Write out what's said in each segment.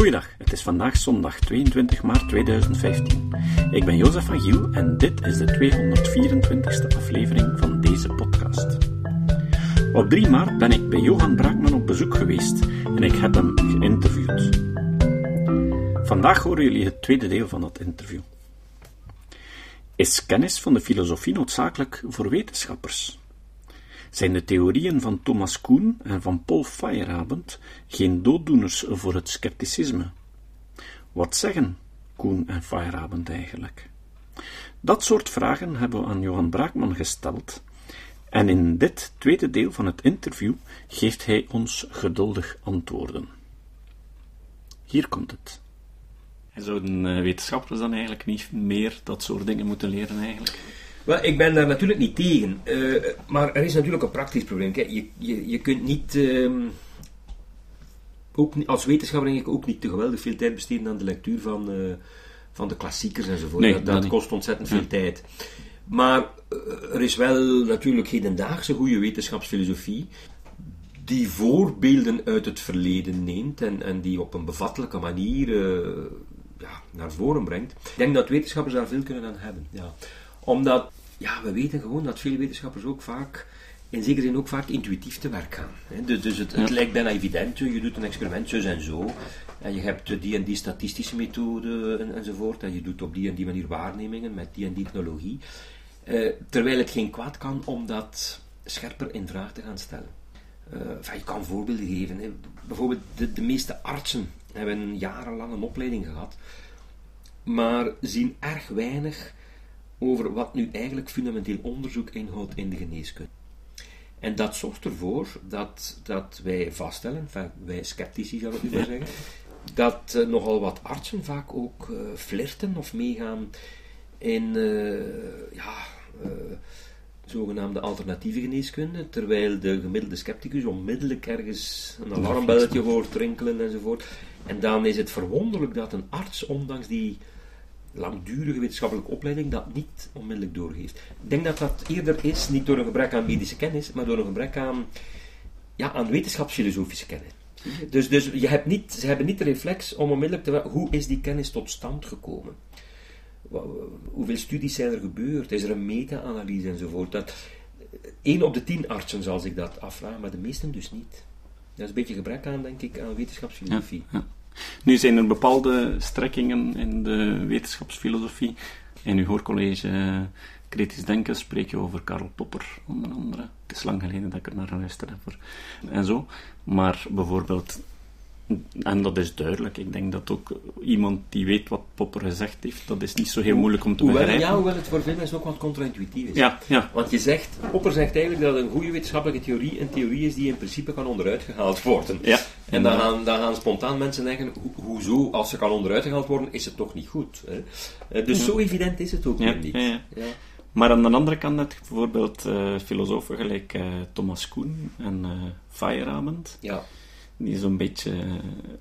Goeiedag, het is vandaag zondag 22 maart 2015. Ik ben Jozef van Giel en dit is de 224ste aflevering van deze podcast. Op 3 maart ben ik bij Johan Braakman op bezoek geweest en ik heb hem geïnterviewd. Vandaag horen jullie het tweede deel van dat interview. Is kennis van de filosofie noodzakelijk voor wetenschappers? Zijn de theorieën van Thomas Kuhn en van Paul Feyerabend geen dooddoeners voor het scepticisme? Wat zeggen Kuhn en Feyerabend eigenlijk? Dat soort vragen hebben we aan Johan Braakman gesteld, en in dit tweede deel van het interview geeft hij ons geduldig antwoorden. Hier komt het. Zouden eh, wetenschappers dan eigenlijk niet meer dat soort dingen moeten leren eigenlijk? Wel, ik ben daar natuurlijk niet tegen. Uh, maar er is natuurlijk een praktisch probleem. Kijk, je, je, je kunt niet... Uh, ook, als wetenschapper denk ik ook niet te geweldig veel tijd besteden aan de lectuur van, uh, van de klassiekers enzovoort. Nee, dat, dat kost ontzettend veel tijd. Maar er is wel natuurlijk hedendaagse goede wetenschapsfilosofie die voorbeelden uit het verleden neemt en, en die op een bevattelijke manier ja, naar voren brengt. Ik denk dat wetenschappers daar veel kunnen aan hebben. Ja. Omdat, ja, we weten gewoon dat veel wetenschappers ook vaak, in zekere zin ook vaak intuïtief te werk gaan. Dus, dus het, het ja. lijkt bijna evident, je doet een experiment zo en zo. En je hebt die en die statistische methode en, enzovoort. En je doet op die en die manier waarnemingen met die en die technologie. Uh, terwijl het geen kwaad kan om dat scherper in vraag te gaan stellen. Uh, enfin, je kan voorbeelden geven. Hè. Bijvoorbeeld, de, de meeste artsen hebben jarenlang een opleiding gehad, maar zien erg weinig over wat nu eigenlijk fundamenteel onderzoek inhoudt in de geneeskunde. En dat zorgt ervoor dat, dat wij vaststellen, enfin, wij sceptici zal ik nu maar zeggen, dat uh, nogal wat artsen vaak ook uh, flirten of meegaan in uh, ja, zogenaamde alternatieve geneeskunde, terwijl de gemiddelde scepticus onmiddellijk ergens een alarmbelletje hoort rinkelen enzovoort. En dan is het verwonderlijk dat een arts, ondanks die langdurige wetenschappelijke opleiding, dat niet onmiddellijk doorgeeft. Ik denk dat dat eerder is, niet door een gebrek aan medische kennis, maar door een gebrek aan, ja, aan wetenschapsfilosofische kennis. Dus, dus je hebt niet, ze hebben niet de reflex om onmiddellijk te hoe is die kennis tot stand gekomen? Hoeveel studies zijn er gebeurd? Is er een meta-analyse enzovoort? Dat, één op de tien artsen zal zich dat afvragen, maar de meesten dus niet. Dat is een beetje gebrek aan, denk ik, aan wetenschapsfilosofie. Ja. Nu zijn er bepaalde strekkingen in de wetenschapsfilosofie. In uw hoorcollege Kritisch Denken spreek je over Karl Popper, onder andere. Het is lang geleden dat ik er naar geluisterd heb. En zo. Maar bijvoorbeeld en dat is duidelijk. Ik denk dat ook iemand die weet wat Popper gezegd heeft, dat is niet zo heel moeilijk om te hoewel, begrijpen. Ja, hoewel het voor veel mensen ook wat contra-intuïtief is. Ja, ja. Want je zegt, Popper zegt eigenlijk dat een goede wetenschappelijke theorie een theorie is die in principe kan onderuit gehaald worden. Ja. En dan gaan, dan gaan spontaan mensen denken, ho hoezo, als ze kan onderuit gehaald worden, is het toch niet goed. Hè? Dus ja. zo evident is het ook niet. Ja, maar aan de andere kant je bijvoorbeeld uh, filosofen gelijk uh, Thomas Kuhn en uh, Feyerabend. Ja die zo'n beetje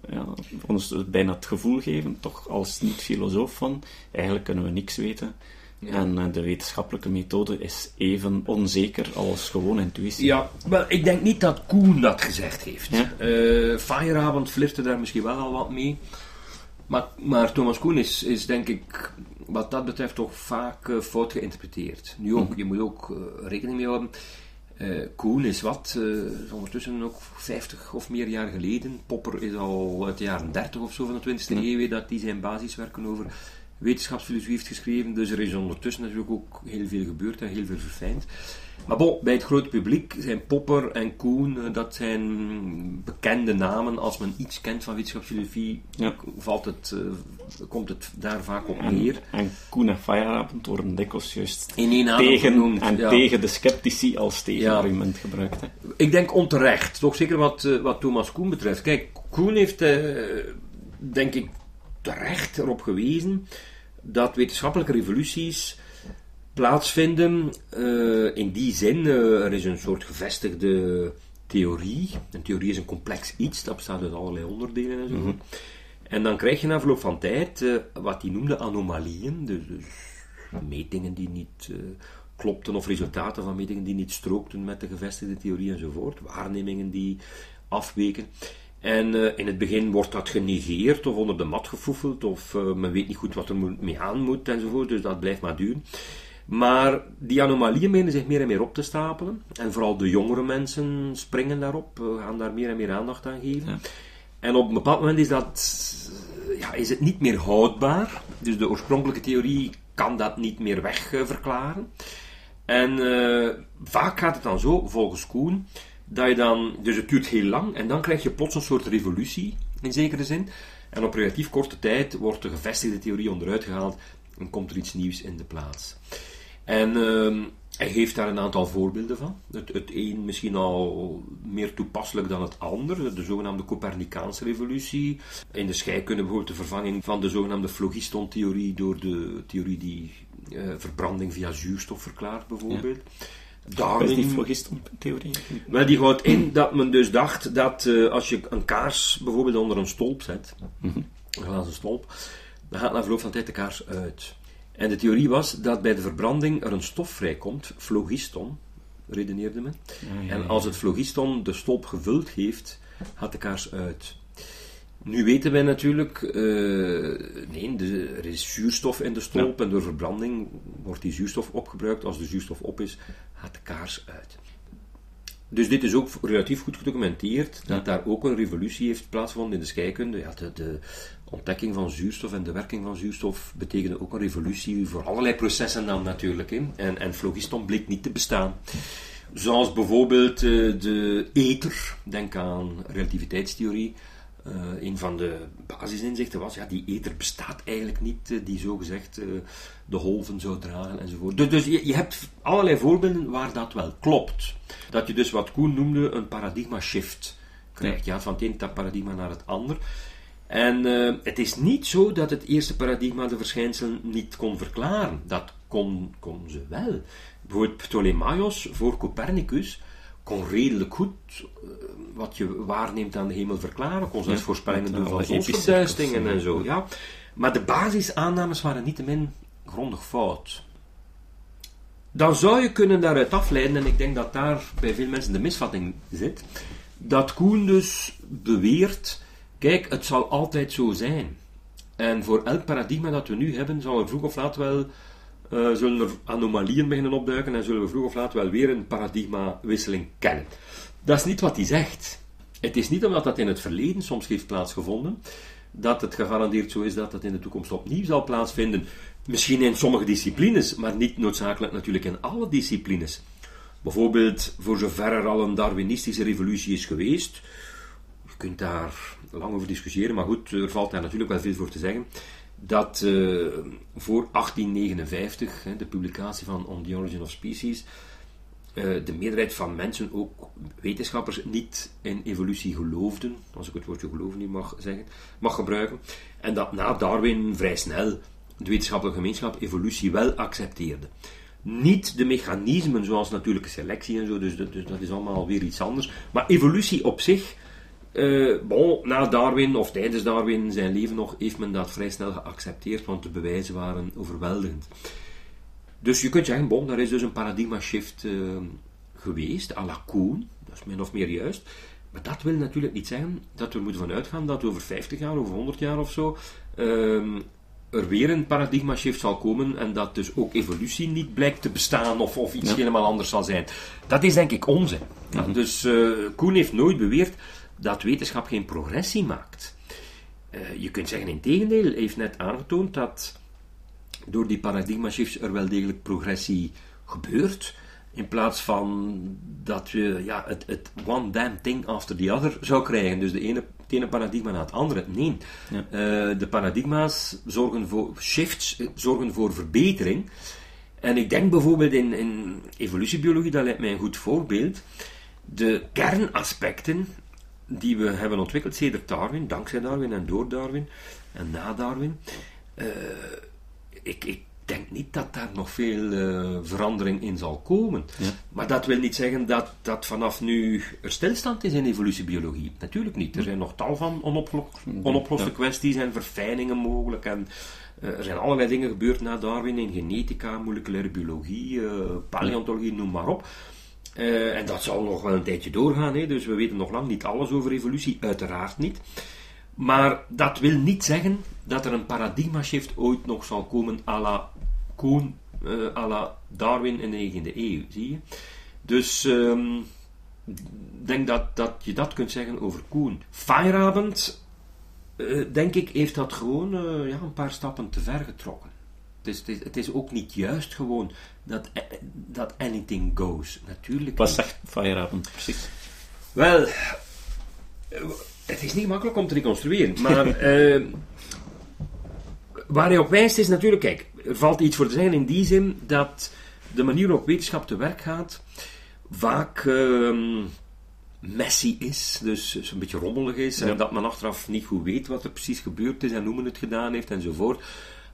ja, ons bijna het gevoel geven, toch als niet-filosoof van, eigenlijk kunnen we niks weten. Ja. En uh, de wetenschappelijke methode is even onzeker als gewoon intuïtie. Ja, maar ik denk niet dat Koen dat gezegd heeft. Ja? Uh, Feyerabend flirte daar misschien wel al wat mee. Maar, maar Thomas Koen is, is denk ik wat dat betreft toch vaak uh, fout geïnterpreteerd. Nu ook, hm. je moet ook rekening mee houden. Uh, Koen is wat, uh, ondertussen ook 50 of meer jaar geleden. Popper is al uit de jaren 30 of zo van de 20e eeuw dat hij zijn basiswerken over wetenschapsfilosofie heeft geschreven. Dus er is ondertussen natuurlijk ook heel veel gebeurd en heel veel verfijnd. Maar bon, bij het grote publiek zijn Popper en Koen, dat zijn bekende namen. Als men iets kent van wetenschapsfilosofie, ja. valt het, uh, komt het daar vaak op neer. En, en Koen en Feyerabend worden dikwijls juist tegen, genoemd, en ja. tegen de sceptici als tegenargument ja. gebruikt. Hè. Ik denk onterecht, toch zeker wat, uh, wat Thomas Koen betreft. Kijk, Koen heeft, uh, denk ik, terecht erop gewezen dat wetenschappelijke revoluties plaatsvinden. Uh, in die zin, uh, er is een soort gevestigde theorie. Een theorie is een complex iets, dat bestaat uit allerlei onderdelen en zo. Mm -hmm. En dan krijg je na verloop van tijd uh, wat hij noemde anomalieën, dus, dus metingen die niet klopten of resultaten van metingen die niet strookten met de gevestigde theorie enzovoort, waarnemingen die afweken. En uh, in het begin wordt dat genegeerd of onder de mat gefoefeld, of uh, men weet niet goed wat er mee aan moet enzovoort, dus dat blijft maar duren. Maar die anomalieën beginnen zich meer en meer op te stapelen. En vooral de jongere mensen springen daarop, uh, gaan daar meer en meer aandacht aan geven. Ja. En op een bepaald moment is, dat, ja, is het niet meer houdbaar. Dus de oorspronkelijke theorie kan dat niet meer wegverklaren. En vaak gaat het dan zo, volgens Koen, dat je dan, dus het duurt heel lang en dan krijg je plots een soort revolutie, in zekere zin. En op relatief korte tijd wordt de gevestigde theorie onderuit gehaald en komt er iets nieuws in de plaats. En uh, hij geeft daar een aantal voorbeelden van. Het, het een misschien al meer toepasselijk dan het ander, de zogenaamde Copernicaanse revolutie. In de scheikunde bijvoorbeeld de vervanging van de zogenaamde phlogiston-theorie door de theorie die uh, verbranding via zuurstof verklaart, bijvoorbeeld. Die phlogiston-theorie? Wel, die houdt in dat men dus dacht dat uh, als je een kaars bijvoorbeeld onder een stolp zet, mm -hmm. een glazen stolp, dan gaat na verloop van tijd de kaars uit. En de theorie was dat bij de verbranding er een stof vrijkomt, phlogiston, redeneerde men. Ah, ja, en als het phlogiston de stolp gevuld heeft, gaat de kaars uit. Nu weten wij natuurlijk, uh, nee, de, er is zuurstof in de stolp ja. en door verbranding wordt die zuurstof opgebruikt. Als de zuurstof op is, gaat de kaars uit. Dus dit is ook relatief goed gedocumenteerd, dat ja. daar ook een revolutie heeft plaatsgevonden in de scheikunde. Ja, de, de, ontdekking van zuurstof en de werking van zuurstof betekende ook een revolutie voor allerlei processen dan natuurlijk. Hè. En, en phlogiston bleek niet te bestaan. Zoals bijvoorbeeld uh, de ether, denk aan relativiteitstheorie. Uh, een van de basisinzichten was, ja, die ether bestaat eigenlijk niet, uh, die zogezegd uh, de golven zou dragen enzovoort. Dus, dus je, je, hebt allerlei voorbeelden waar dat wel klopt. Dat je dus wat Koen noemde een paradigma shift krijgt. Ja, van het ene paradigma naar het ander. En het is niet zo dat het eerste paradigma de verschijnselen niet kon verklaren. Dat kon, kon ze wel. Bijvoorbeeld Ptolemaios voor Copernicus kon redelijk goed wat je waarneemt aan de hemel verklaren, kon zelfs ja, voorspellingen doen van zonsverduisteringen en zo. Ja. Maar de basisaannames waren niettemin grondig fout. Dan zou je kunnen daaruit afleiden, en ik denk dat daar bij veel mensen de misvatting zit, dat Koen dus beweert, kijk, het zal altijd zo zijn. En voor elk paradigma dat we nu hebben, zal er vroeg of laat wel uh, zullen er anomalieën beginnen opduiken en zullen we vroeg of laat wel weer een paradigmawisseling kennen. Dat is niet wat hij zegt. Het is niet omdat dat in het verleden soms heeft plaatsgevonden, dat het gegarandeerd zo is dat het in de toekomst opnieuw zal plaatsvinden. Misschien in sommige disciplines, maar niet noodzakelijk natuurlijk in alle disciplines. Bijvoorbeeld, voor zover er al een Darwinistische revolutie is geweest, je kunt daar lang over discussiëren, maar goed, er valt daar natuurlijk wel veel voor te zeggen, dat uh, voor 1859, de publicatie van On the Origin of Species, uh, de meerderheid van mensen, ook wetenschappers, niet in evolutie geloofden, als ik het woordje geloven niet mag zeggen, mag gebruiken. En dat na Darwin vrij snel de wetenschappelijke gemeenschap evolutie wel accepteerde. Niet de mechanismen zoals natuurlijke selectie en zo, dus, dus dat is allemaal weer iets anders. Maar evolutie op zich, uh, bon, na Darwin of tijdens Darwin zijn leven nog, heeft men dat vrij snel geaccepteerd, want de bewijzen waren overweldigend. Dus je kunt zeggen, bon, daar is dus een paradigma shift uh, geweest, à la Koen, dat is min of meer juist. Maar dat wil natuurlijk niet zeggen dat we moeten vanuit gaan dat over 50 jaar, over 100 jaar of zo, uh, er weer een paradigma shift zal komen en dat dus ook evolutie niet blijkt te bestaan of, of iets ja. helemaal anders zal zijn. Dat is denk ik onzin. Ja, dus uh, Koen heeft nooit beweerd dat wetenschap geen progressie maakt. Uh, je kunt zeggen in tegendeel, hij heeft net aangetoond dat door die paradigma shifts er wel degelijk progressie gebeurt. In plaats van dat je ja, het, het one damn thing after the other zou krijgen. Dus de ene, het ene paradigma na het andere. Nee. Ja. Uh, de paradigma's zorgen voor shifts, zorgen voor verbetering. En ik denk bijvoorbeeld in, in evolutiebiologie, dat lijkt mij een goed voorbeeld. De kernaspecten die we hebben ontwikkeld sedert Darwin, dankzij Darwin en door Darwin en na Darwin. Uh, ik, ik denk niet dat daar nog veel uh, verandering in zal komen. Ja. Maar dat wil niet zeggen dat, dat vanaf nu er stilstand is in evolutiebiologie. Natuurlijk niet. Er zijn nog tal van ja. kwesties en verfijningen mogelijk. En uh, er zijn allerlei dingen gebeurd na Darwin in genetica, moleculaire biologie, paleontologie, noem maar op. Eh, en dat zal nog wel een tijdje doorgaan, hè, dus we weten nog lang niet alles over evolutie, uiteraard niet. Maar dat wil niet zeggen dat er een paradigma-shift ooit nog zal komen à la à la Darwin in de 19e eeuw, zie je. Dus ehm, ik denk dat, dat je dat kunt zeggen over Koen. Feyerabend, uh, denk ik, heeft dat gewoon ja, een paar stappen te ver getrokken. Dus het is, het is ook niet juist gewoon dat, dat anything goes. Natuurlijk. Wat zegt Feyerabend precies? Wel, het is niet makkelijk om te reconstrueren, maar uh, waar hij op wijst is natuurlijk, kijk, er valt iets voor te zeggen in die zin dat de manier waarop wetenschap te werk gaat vaak uh, messy is, dus een beetje rommelig is, en dat men achteraf niet goed weet wat er precies gebeurd is en hoe men het gedaan heeft enzovoort.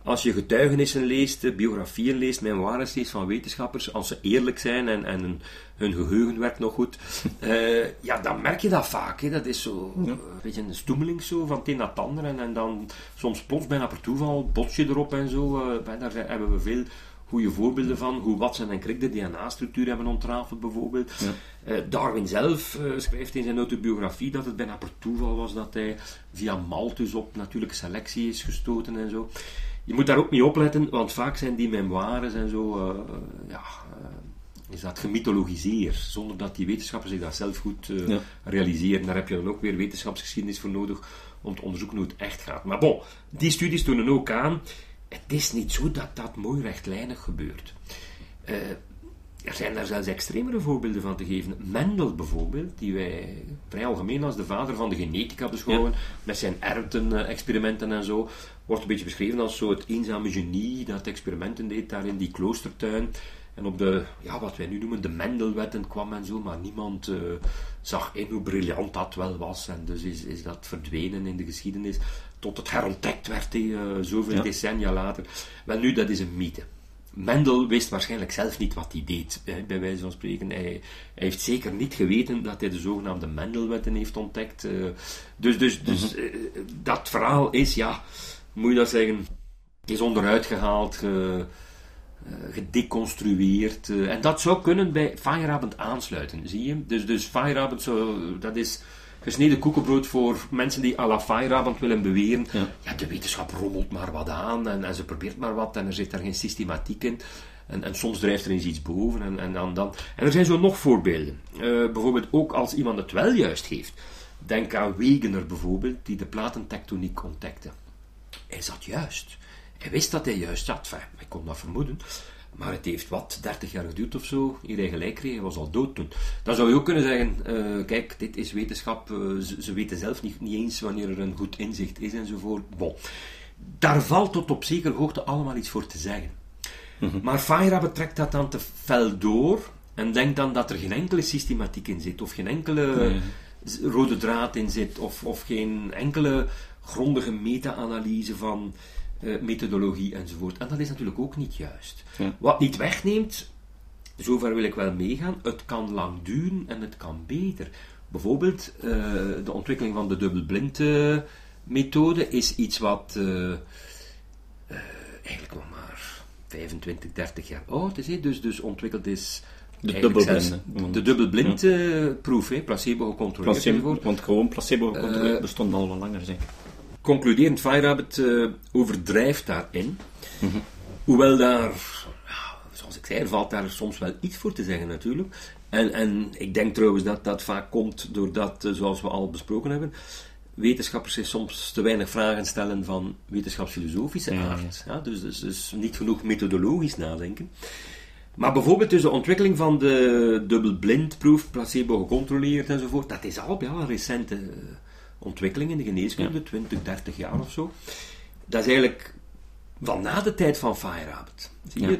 Als je getuigenissen leest, biografieën leest, memoires leest van wetenschappers, als ze eerlijk zijn en, en hun, hun geheugen werkt nog goed, uh, ja, dan merk je dat vaak. Hè. Dat is zo ja. een beetje een stoemeling zo, van het een naar het ander. En, en dan soms plots bijna per toeval bots je erop en zo. Uh, daar hebben we veel goede voorbeelden van. Hoe Watson en Crick de DNA-structuur hebben ontrafeld bijvoorbeeld. Ja. Uh, Darwin zelf uh, schrijft in zijn autobiografie dat het bijna per toeval was dat hij via Malthus op natuurlijke selectie is gestoten en zo. Je moet daar ook niet opletten, want vaak zijn die memoires en zo, uh, ja, is dat gemythologiseerd, zonder dat die wetenschappers zich dat zelf goed ja. realiseren. Daar heb je dan ook weer wetenschapsgeschiedenis voor nodig om te onderzoeken hoe het echt gaat. Maar bon, die studies tonen ook aan het is niet zo dat dat mooi rechtlijnig gebeurt. Uh, er zijn daar zelfs extremere voorbeelden van te geven. Mendel bijvoorbeeld, die wij vrij algemeen als de vader van de genetica beschouwen, ja. met zijn erften-experimenten en zo, wordt een beetje beschreven als zo het eenzame genie dat experimenten deed daar in die kloostertuin. En op de, ja, wat wij nu noemen, de Mendelwetten kwam en zo, maar niemand uh, zag in hoe briljant dat wel was. En dus is, is dat verdwenen in de geschiedenis tot het herontdekt werd, uh, zoveel ja. decennia later. Wel nu, dat is een mythe. Mendel wist waarschijnlijk zelf niet wat hij deed, hè, bij wijze van spreken. Hij, hij, heeft zeker niet geweten dat hij de zogenaamde Mendelwetten heeft ontdekt. Uh, dus dus, dus uh, dat verhaal is, ja, moet je dat zeggen, is onderuit gehaald, ge, gedeconstrueerd. en dat zou kunnen bij Feyerabend aansluiten, zie je? Dus, dus Feyerabend, zo, dat is gesneden koekenbrood voor mensen die à la Feyerabend willen beweren. Ja. ja. de wetenschap rommelt maar wat aan en, en, ze probeert maar wat en er zit daar geen systematiek in. En, en soms drijft er eens iets boven en, en dan, dan. En er zijn zo nog voorbeelden. Uh, bijvoorbeeld ook als iemand het wel juist heeft. Denk aan Wegener bijvoorbeeld, die de platentectoniek ontdekte. Hij zat juist. Hij wist dat hij juist zat. Enfin, hij kon dat vermoeden. Maar het heeft wat, 30 jaar geduurd of zo, eer hij gelijk kreeg. Hij was al dood toen. Dan zou je ook kunnen zeggen, uh, kijk, dit is wetenschap. Uh, ze, ze, weten zelf niet, niet, eens wanneer er een goed inzicht is enzovoort. Bon. Daar valt tot op zekere hoogte allemaal iets voor te zeggen. Mm -hmm. Maar Feyerabend trekt dat dan te fel door en denkt dan dat er geen enkele systematiek in zit, of geen enkele nee. rode draad in zit, of, of geen enkele grondige meta-analyse van uh, methodologie enzovoort. En dat is natuurlijk ook niet juist. Ja. Wat niet wegneemt, zover wil ik wel meegaan, het kan lang duren en het kan beter. Bijvoorbeeld uh, de ontwikkeling van de dubbelblind uh, methode is iets wat eigenlijk nog maar 25, 30 jaar oud is. Dus, dus ontwikkeld is de dubbelblind. De dubbelblind ja. proef, hè? placebo gecontroleerd. Placebo, want gewoon placebo gecontroleerd bestond al wel langer, zeker concluderend, Feyerabend uh, overdrijft daarin. Mm -hmm. Hoewel daar, zoals ik zei, valt daar soms wel iets voor te zeggen natuurlijk. En, en ik denk trouwens dat dat vaak komt doordat, uh, zoals we al besproken hebben, wetenschappers zich soms te weinig vragen stellen van wetenschapsfilosofische ja, aard. Ja. dus, dus, dus niet genoeg methodologisch nadenken. Maar bijvoorbeeld dus de ontwikkeling van de dubbelblindproef, placebo gecontroleerd enzovoort, dat is al ja, een recente ontwikkeling in de geneeskunde, ja. 20, 30 jaar of zo. Dat is eigenlijk van na de tijd van Feyerabend.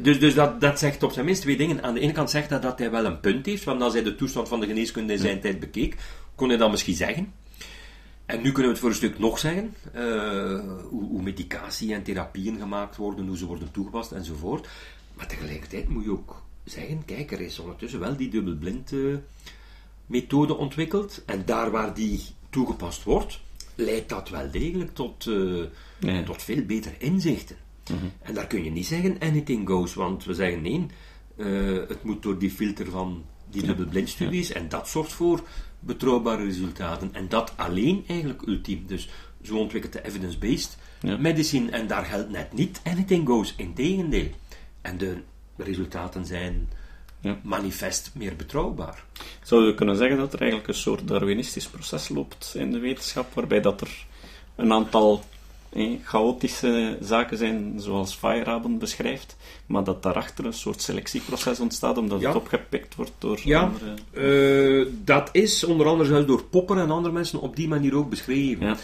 Dus, dus dat, dat zegt op zijn minst twee dingen. Aan de ene kant zegt dat, dat hij wel een punt heeft, want als hij de toestand van de geneeskunde in zijn tijd bekeek, kon hij dat misschien zeggen. En nu kunnen we het voor een stuk nog zeggen, uh, hoe, hoe, medicatie en therapieën gemaakt worden, hoe ze worden toegepast enzovoort. Maar tegelijkertijd moet je ook zeggen, kijk, er is ondertussen wel die dubbelblind uh, methode ontwikkeld. En daar waar die toegepast wordt, leidt dat wel degelijk tot, uh, nee. tot veel beter inzichten. Mm -hmm. En daar kun je niet zeggen anything goes, want we zeggen nee, uh, het moet door die filter van die dubbelblindstudies, en dat zorgt voor betrouwbare resultaten. En dat alleen eigenlijk ultiem. Dus zo ontwikkelt de evidence-based Ja. medicine, en daar geldt net niet anything goes, integendeel. En de resultaten zijn Ja. manifest meer betrouwbaar. Zou je kunnen zeggen dat er eigenlijk een soort Darwinistisch proces loopt in de wetenschap, waarbij dat er een aantal eh, chaotische zaken zijn, zoals Feyerabend beschrijft, maar dat daarachter een soort selectieproces ontstaat, omdat Ja. het opgepikt wordt door Ja. andere... Eh, dat is onder andere zelfs door Popper en andere mensen op die manier ook beschreven. Ja.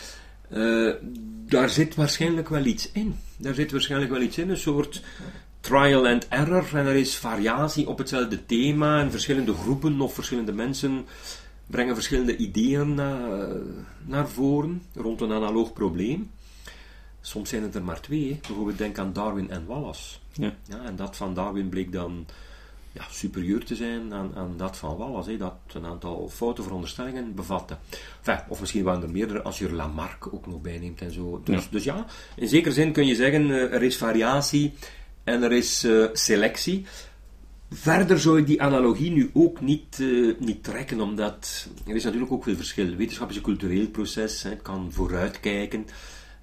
Eh, daar zit waarschijnlijk wel iets in. Daar zit waarschijnlijk wel iets in, een soort trial and error. En er is variatie op hetzelfde thema. En verschillende groepen of verschillende mensen brengen verschillende ideeën na- naar voren rond een analoog probleem. Soms zijn het er maar twee. Bijvoorbeeld denk aan Darwin en Wallace. Ja. Ja, en dat van Darwin bleek dan ja, superieur te zijn aan, aan dat van Wallace, dat een aantal foute veronderstellingen bevatte. Enfin, of misschien waren er meerdere als je Lamarck ook nog bijneemt en zo. Dus Ja. dus ja, in zekere zin kun je zeggen, eh, er is variatie en er is eh, selectie. Verder zou ik die analogie nu ook niet, eh, niet trekken, omdat er is natuurlijk ook veel verschil. Wetenschap is een cultureel proces, hè, kan vooruitkijken.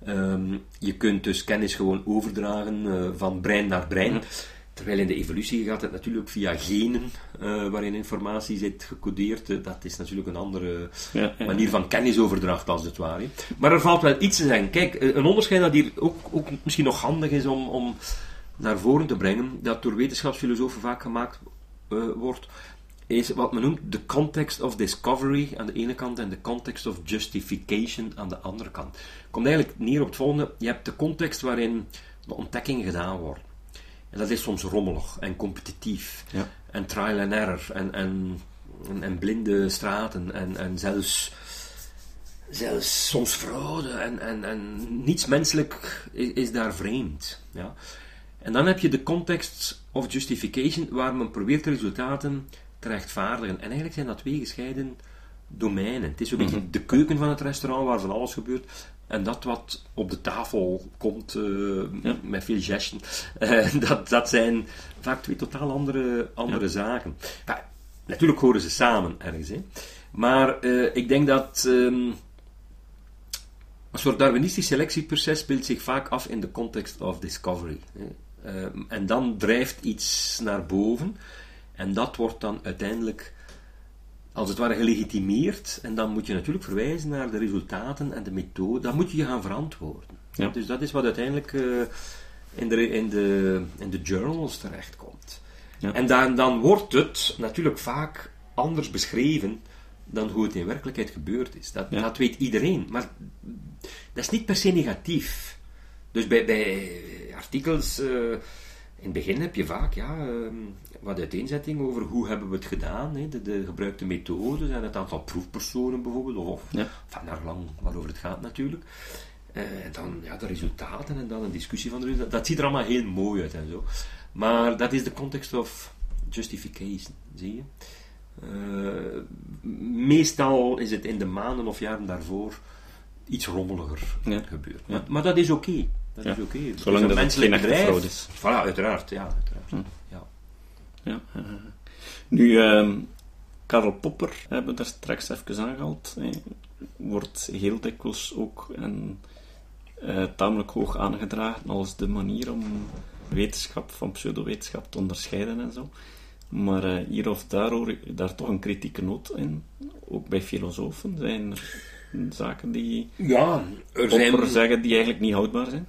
Ehm, je kunt dus kennis gewoon overdragen eh, van brein naar brein. Terwijl in de evolutie gaat het natuurlijk via genen, waarin informatie zit gecodeerd. Dat is natuurlijk een andere Ja, ja. manier van kennisoverdracht, als het ware. Maar er valt wel iets te zeggen. Kijk, een onderscheid dat hier ook, ook misschien nog handig is om, om naar voren te brengen, dat door wetenschapsfilosofen vaak gemaakt eh, wordt, is wat men noemt de context of discovery aan de ene kant en de context of justification aan de andere kant. Komt eigenlijk neer op het volgende: je hebt de context waarin de ontdekkingen gedaan worden. En dat is soms rommelig en competitief. Ja. En trial and error. En, en, en, en blinde straten. En, en zelfs, zelfs soms fraude. En, en, en niets menselijk is, is daar vreemd. Ja. En dan heb je de context of justification, waar men probeert de resultaten te rechtvaardigen. En eigenlijk zijn dat twee gescheiden domeinen. Het is een beetje de keuken van het restaurant, waar van alles gebeurt. En dat wat op de tafel komt eh, Ja. met veel gesten, eh, dat, dat zijn vaak twee totaal andere, andere zaken. Ja, natuurlijk horen ze samen ergens. Hè. Maar eh, ik denk dat ehm, een soort Darwinistisch selectieproces speelt zich vaak af in de context of discovery. Hè. Ehm, en dan drijft iets naar boven. En dat wordt dan uiteindelijk als het ware gelegitimeerd. En dan moet je natuurlijk verwijzen naar de resultaten en de methode. Dan moet je je gaan verantwoorden. Ja. Dus dat is wat uiteindelijk eh, in, de, in, de, in de journals terechtkomt. Ja. En dan, dan wordt het natuurlijk vaak anders beschreven dan hoe het in werkelijkheid gebeurd is. Dat, Ja. dat weet iedereen. Maar dat is niet per se negatief. Dus bij, bij artikels, eh, in het begin heb je vaak ja, ehm, wat uiteenzetting over hoe hebben we het gedaan, hè, de, de gebruikte methodes en het aantal proefpersonen bijvoorbeeld, of Ja. van naar lang waarover het gaat natuurlijk. Eh, en dan ja, de resultaten en dan een discussie van de resultaten. Dat ziet er allemaal heel mooi uit en zo. Maar dat is de context of justification, zie je. Eh, meestal is het in de maanden of jaren daarvoor iets rommeliger Ja. gebeurd. Ja. Maar, maar dat is oké. Dat Ja. is oké. Zolang een dat het geen echte fraude is. Voilà, uiteraard. Ja, uiteraard. Hm. Ja. Ja, nu, ehm, Karl Popper hebben we daar straks even aangehaald. eh, wordt heel dikwijls ook en, eh, tamelijk hoog aangedragen als de manier om wetenschap van pseudowetenschap te onderscheiden en zo. Maar eh, hier of daar hoor ik daar toch een kritieke noot in. Ook bij filosofen zijn er zaken die Ja, er Popper zijn... zeggen die eigenlijk niet houdbaar zijn.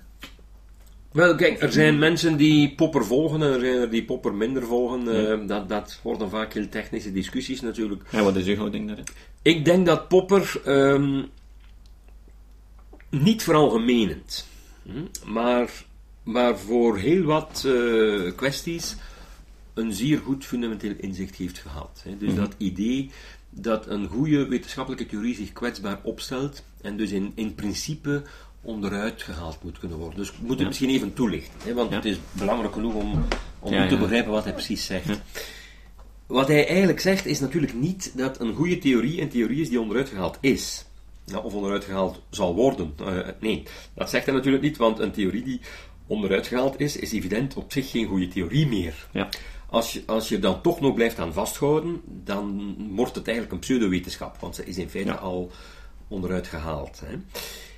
Wel, kijk, er zijn mensen die Popper volgen en er zijn er die Popper minder volgen. Eh, dat, dat worden vaak heel technische discussies natuurlijk. En wat is uw houding daarin? Ik denk dat Popper ehm, niet veralgemenend, hm, maar, maar voor heel wat eh, kwesties een zeer goed fundamenteel inzicht heeft gehad. Hè. Dus dat idee dat een goede wetenschappelijke theorie zich kwetsbaar opstelt en dus in, in principe onderuit gehaald moet kunnen worden. Dus ik moet het Ja. misschien even toelichten, hè, want Ja. het is belangrijk genoeg om, om Ja, te begrijpen wat hij precies zegt. Wat hij eigenlijk zegt is natuurlijk niet dat een goede theorie een theorie is die onderuit gehaald is. Ja, of onderuit gehaald zal worden. Eh, nee, dat zegt hij natuurlijk niet, want een theorie die onderuit gehaald is, is evident op zich geen goede theorie meer. Ja. Als je, als je dan toch nog blijft aan vasthouden, dan wordt het eigenlijk een pseudowetenschap, want ze is in feite al onderuit gehaald. Hè.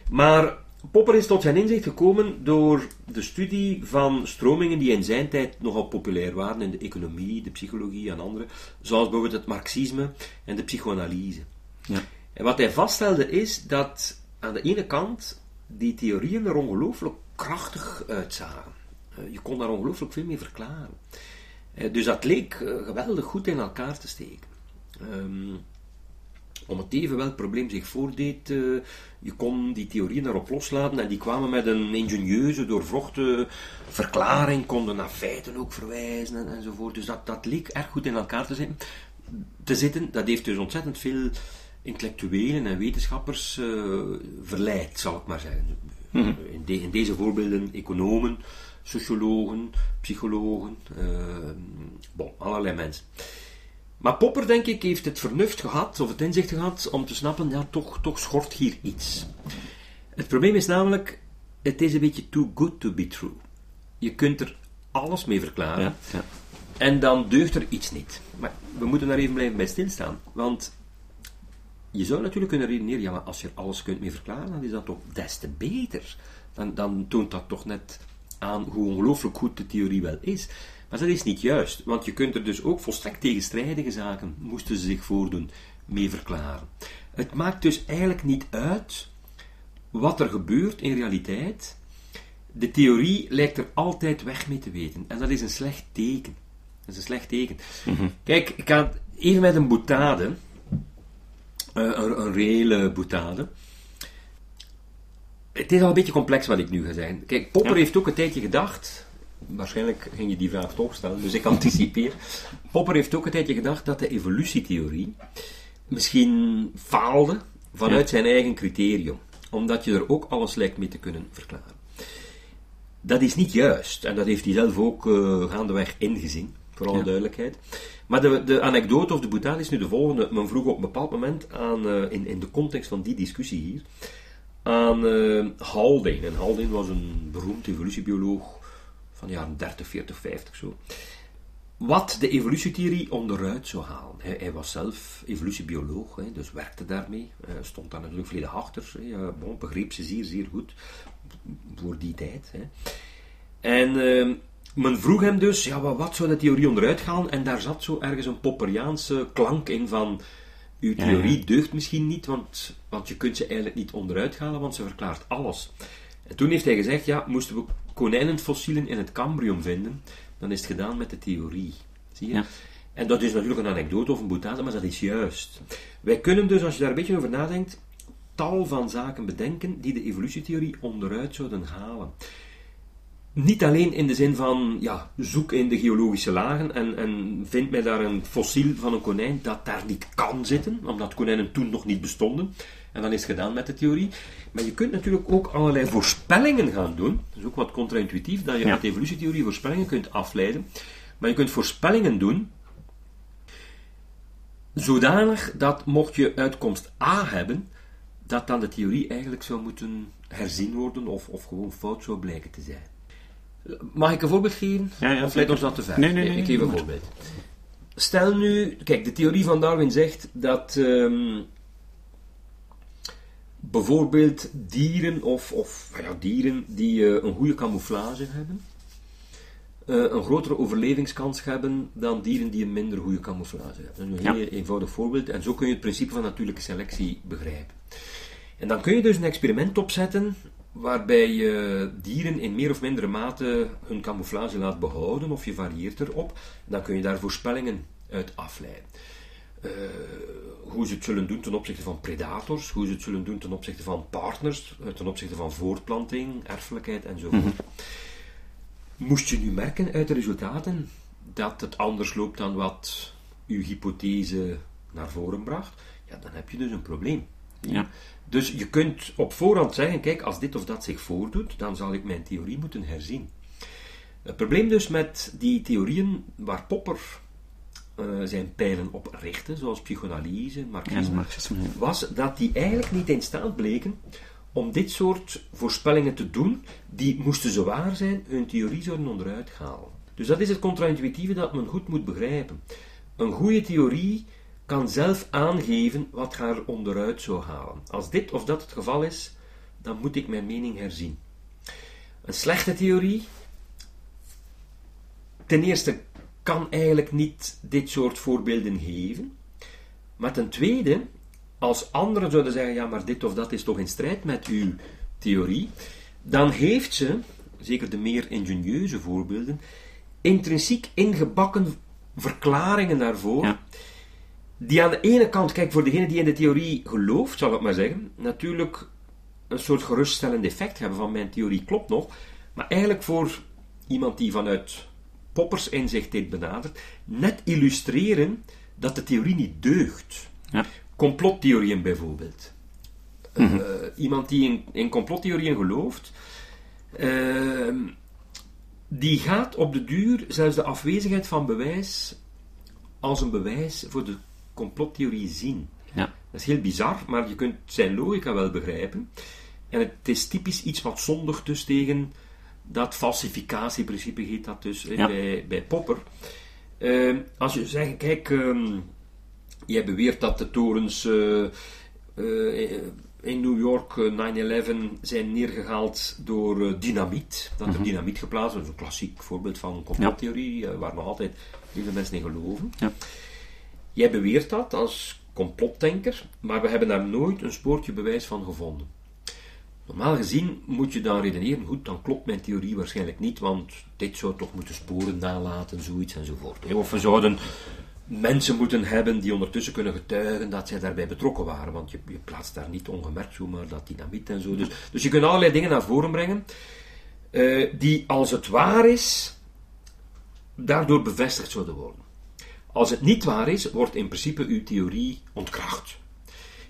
Maar Popper is tot zijn inzicht gekomen door de studie van stromingen die in zijn tijd nogal populair waren in de economie, de psychologie en andere, zoals bijvoorbeeld het marxisme en de psychoanalyse. Ja. En wat hij vaststelde is dat aan de ene kant die theorieën er ongelooflijk krachtig uitzagen. Eh, Je kon daar ongelooflijk veel mee verklaren. Eh, Dus dat leek eh, geweldig goed in elkaar te steken. Ehm, om het even welk probleem zich voordeed, eh, je kon die theorieën erop loslaten en die kwamen met een ingenieuze, doorvrochte verklaring, konden naar feiten ook verwijzen en, enzovoort. Dus dat, dat leek erg goed in elkaar te zitten. Te zitten. Dat heeft dus ontzettend veel intellectuelen en wetenschappers verleid, zal ik maar zeggen. In, de- in deze voorbeelden economen, sociologen, psychologen, eh, bon, allerlei mensen. Maar Popper, denk ik, heeft het vernuft gehad, of het inzicht gehad, om te snappen, ja, toch, toch schort hier iets. Het probleem is namelijk, het is een beetje too good to be true. Je kunt er alles mee verklaren, Ja, ja. en dan deugt er iets niet. Maar we moeten daar even blijven bij stilstaan, want je zou natuurlijk kunnen redeneren, ja, maar als je er alles kunt mee verklaren, dan is dat toch des te beter. Dan, dan toont dat toch net aan hoe ongelooflijk goed de theorie wel is. Maar dat is niet juist, want je kunt er dus ook volstrekt tegenstrijdige zaken, moesten ze zich voordoen, mee verklaren. Het maakt dus eigenlijk niet uit wat er gebeurt in realiteit. De theorie lijkt er altijd weg mee te weten. En dat is een slecht teken. Dat is een slecht teken. Kijk, ik ga even met een boutade, eh, een, een reële boutade. Het is al een beetje complex wat ik nu ga zeggen. Kijk, Popper Ja. heeft ook een tijdje gedacht. Waarschijnlijk ging je die vraag toch stellen, dus ik anticipeer. Popper heeft ook een tijdje gedacht dat de evolutietheorie misschien faalde vanuit zijn eigen criterium, omdat je er ook alles lijkt mee te kunnen verklaren. Dat is niet juist, en dat heeft hij zelf ook eh, gaandeweg ingezien, voor alle Ja. duidelijkheid. Maar de, de anekdote of de boutade is nu de volgende. Men vroeg op een bepaald moment aan, eh, in, in de context van die discussie hier, aan eh Haldane. En Haldane was een beroemd evolutiebioloog van de jaren 30, 40, 50 zo. Wat de evolutietheorie onderuit zou halen. Hij, hij was zelf evolutiebioloog, hè, dus werkte daarmee. Eh, stond daar natuurlijk volledig achter. Hè, bon, begreep ze zeer, zeer goed voor die tijd. Hè. En eh, men vroeg hem dus, ja, wat, wat zou de theorie onderuit gaan? En daar zat zo ergens een Popperiaanse klank in van, uw theorie ja. deugt misschien niet, want, want je kunt ze eigenlijk niet onderuit halen, want ze verklaart alles. En toen heeft hij gezegd, ja, moesten we konijnenfossielen in het Cambrium vinden, dan is het gedaan met de theorie. Zie je? Ja. En dat is natuurlijk een anekdote of een boutade, maar dat is juist. Wij kunnen dus, als je daar een beetje over nadenkt, tal van zaken bedenken die de evolutietheorie onderuit zouden halen. Niet alleen in de zin van, ja, zoek in de geologische lagen en, en vind mij daar een fossiel van een konijn dat daar niet kan zitten, omdat konijnen toen nog niet bestonden. En dan is het gedaan met de theorie. Maar je kunt natuurlijk ook allerlei voorspellingen gaan doen. Dat is ook wat contra-intuïtief, dat je Ja. uit de evolutietheorie voorspellingen kunt afleiden. Maar je kunt voorspellingen doen zodanig dat mocht je uitkomst A hebben, dat dan de theorie eigenlijk zou moeten herzien worden of, of gewoon fout zou blijken te zijn. Mag ik een voorbeeld geven? Ja, ja, of leidt ons dat te ver? Nee, nee, nee, ik geef een voorbeeld. Stel nu, kijk, de theorie van Darwin zegt dat ehm, bijvoorbeeld dieren of, of ja, dieren die eh, een goede camouflage hebben, eh, een grotere overlevingskans hebben dan dieren die een minder goede camouflage hebben. Dat is een Ja. heel eenvoudig voorbeeld en zo kun je het principe van natuurlijke selectie begrijpen. En dan kun je dus een experiment opzetten waarbij je dieren in meer of mindere mate hun camouflage laat behouden of je varieert erop. Dan kun je daar voorspellingen uit afleiden. Eh, hoe ze het zullen doen ten opzichte van predators, hoe ze het zullen doen ten opzichte van partners, eh, ten opzichte van voortplanting, erfelijkheid enzovoort. Moest je nu merken uit de resultaten dat het anders loopt dan wat uw hypothese naar voren bracht, ja, dan heb je dus een probleem. Ja. Dus je kunt op voorhand zeggen, kijk, als dit of dat zich voordoet, dan zal ik mijn theorie moeten herzien. Het probleem dus met die theorieën waar Popper eh, zijn pijlen op richtte, zoals psychoanalyse, marxisme, ja. was dat die eigenlijk niet in staat bleken om dit soort voorspellingen te doen, die, moesten ze waar zijn, hun theorie zouden onderuit halen. Dus dat is het contra-intuïtieve dat men goed moet begrijpen. Een goede theorie kan zelf aangeven wat haar onderuit zou halen. Als dit of dat het geval is, dan moet ik mijn mening herzien. Een slechte theorie, ten eerste kan eigenlijk niet dit soort voorbeelden geven. Maar ten tweede, als anderen zouden zeggen, ja, maar dit of dat is toch in strijd met uw theorie, dan heeft ze, zeker de meer ingenieuze voorbeelden, intrinsiek ingebakken verklaringen daarvoor. Ja. Die aan de ene kant, kijk, voor degene die in de theorie gelooft, zal ik maar zeggen, natuurlijk een soort geruststellend effect hebben van mijn theorie klopt nog, maar eigenlijk voor iemand die vanuit Poppers inzicht dit benadert, net illustreren dat de theorie niet deugt. Ja. Complottheorieën bijvoorbeeld. Eh, iemand die in, in complottheorieën gelooft, ehm, die gaat op de duur zelfs de afwezigheid van bewijs als een bewijs voor de complottheorie zien. Ja. Dat is heel bizar, maar je kunt zijn logica wel begrijpen. En het is typisch iets wat zondigt dus tegen dat falsificatieprincipe heet dat dus Ja. bij, bij Popper. Ehm, als je zegt, kijk, ehm, jij beweert dat de torens eh, eh, in New York eh, 9-11 zijn neergehaald door eh, dynamiet. Dat er dynamiet geplaatst is een klassiek voorbeeld van complottheorie, eh, waar nog altijd heel veel mensen in geloven. Ja. Jij beweert dat als complotdenker, maar we hebben daar nooit een spoortje bewijs van gevonden. Normaal gezien moet je dan redeneren, goed, dan klopt mijn theorie waarschijnlijk niet, want dit zou toch moeten sporen nalaten, zoiets enzovoort. Of we zouden mensen moeten hebben die ondertussen kunnen getuigen dat zij daarbij betrokken waren, want je, je plaatst daar niet ongemerkt zomaar dat dynamiet en zo. Dus, dus je kunt allerlei dingen naar voren brengen, eh, die als het waar is, daardoor bevestigd zouden worden. Als het niet waar is, wordt in principe uw theorie ontkracht.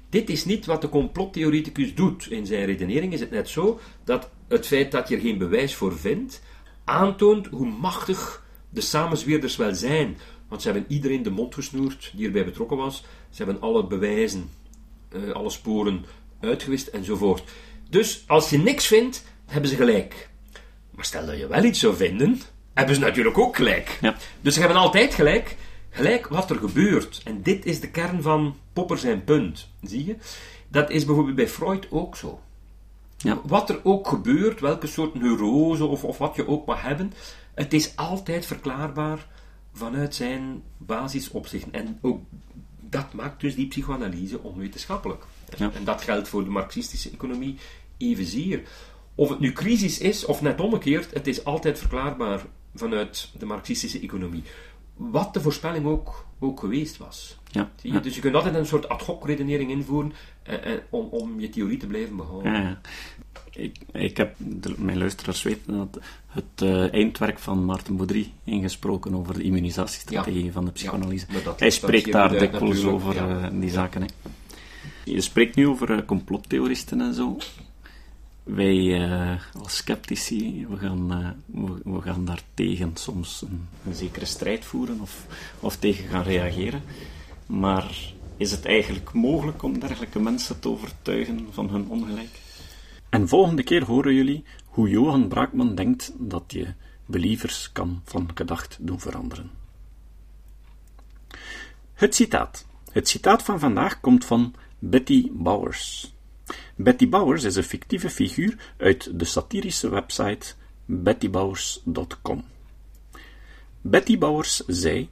Dit is niet wat de complottheoreticus doet. In zijn redenering is het net zo dat het feit dat je er geen bewijs voor vindt, aantoont hoe machtig de samenzweerders wel zijn. Want ze hebben iedereen de mond gesnoerd die erbij betrokken was. Ze hebben alle bewijzen, eh, alle sporen uitgewist enzovoort. Dus als je niks vindt, hebben ze gelijk. Maar stel dat je wel iets zou vinden, hebben ze natuurlijk ook gelijk. Ja. Dus ze hebben altijd gelijk, gelijk wat er gebeurt. En dit is de kern van Popper zijn punt. Zie je? Dat is bijvoorbeeld bij Freud ook zo. Ja. Wat er ook gebeurt, welke soort neurose of, of wat je ook mag hebben, het is altijd verklaarbaar vanuit zijn basisopzichten. En ook dat maakt dus die psychoanalyse onwetenschappelijk. Ja. En dat geldt voor de marxistische economie evenzeer. Of het nu crisis is, of net omgekeerd, het is altijd verklaarbaar vanuit de marxistische economie. Wat de voorspelling ook, ook geweest was. Ja. Zie je? Dus je kunt altijd een soort ad hoc redenering invoeren eh, eh, om, om je theorie te blijven behouden. Ja. Ik, ik heb, de- mijn luisteraars weten dat het eh, eindwerk van Maarten Baudry ingesproken over de immunisatiestrategie van de psychoanalyse. Dat Hij spreekt daar dikwijls over eh, die zaken. Hè. Je spreekt nu over complottheoristen en zo. Wij eh, als sceptici, we gaan, we, we gaan daar tegen soms een, een zekere strijd voeren of, of tegen gaan reageren. Maar is het eigenlijk mogelijk om dergelijke mensen te overtuigen van hun ongelijk? En volgende keer horen jullie hoe Johan Braakman denkt dat je believers kan van gedacht doen veranderen. Het citaat. Het citaat van vandaag komt van Betty Bowers. Betty Bowers is een fictieve figuur uit de satirische website bettybowers.com. Betty Bowers zei: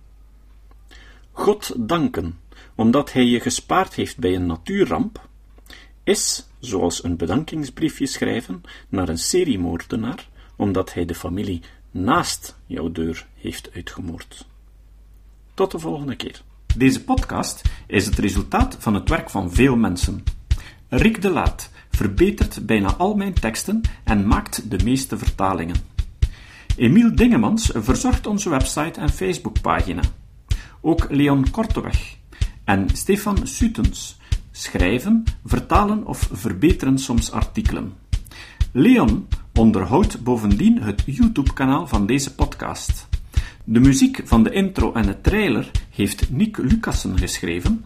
God danken, omdat Hij je gespaard heeft bij een natuurramp, is zoals een bedankingsbriefje schrijven naar een seriemoordenaar, omdat hij de familie naast jouw deur heeft uitgemoord. Tot de volgende keer. Deze podcast is het resultaat van het werk van veel mensen. Rick de Laat verbetert bijna al mijn teksten en maakt de meeste vertalingen. Emiel Dingemans verzorgt onze website en Facebookpagina. Ook Leon Korteweg en Stefan Sutens schrijven, vertalen of verbeteren soms artikelen. Leon onderhoudt bovendien het YouTube-kanaal van deze podcast. De muziek van de intro en de trailer heeft Nick Lucassen geschreven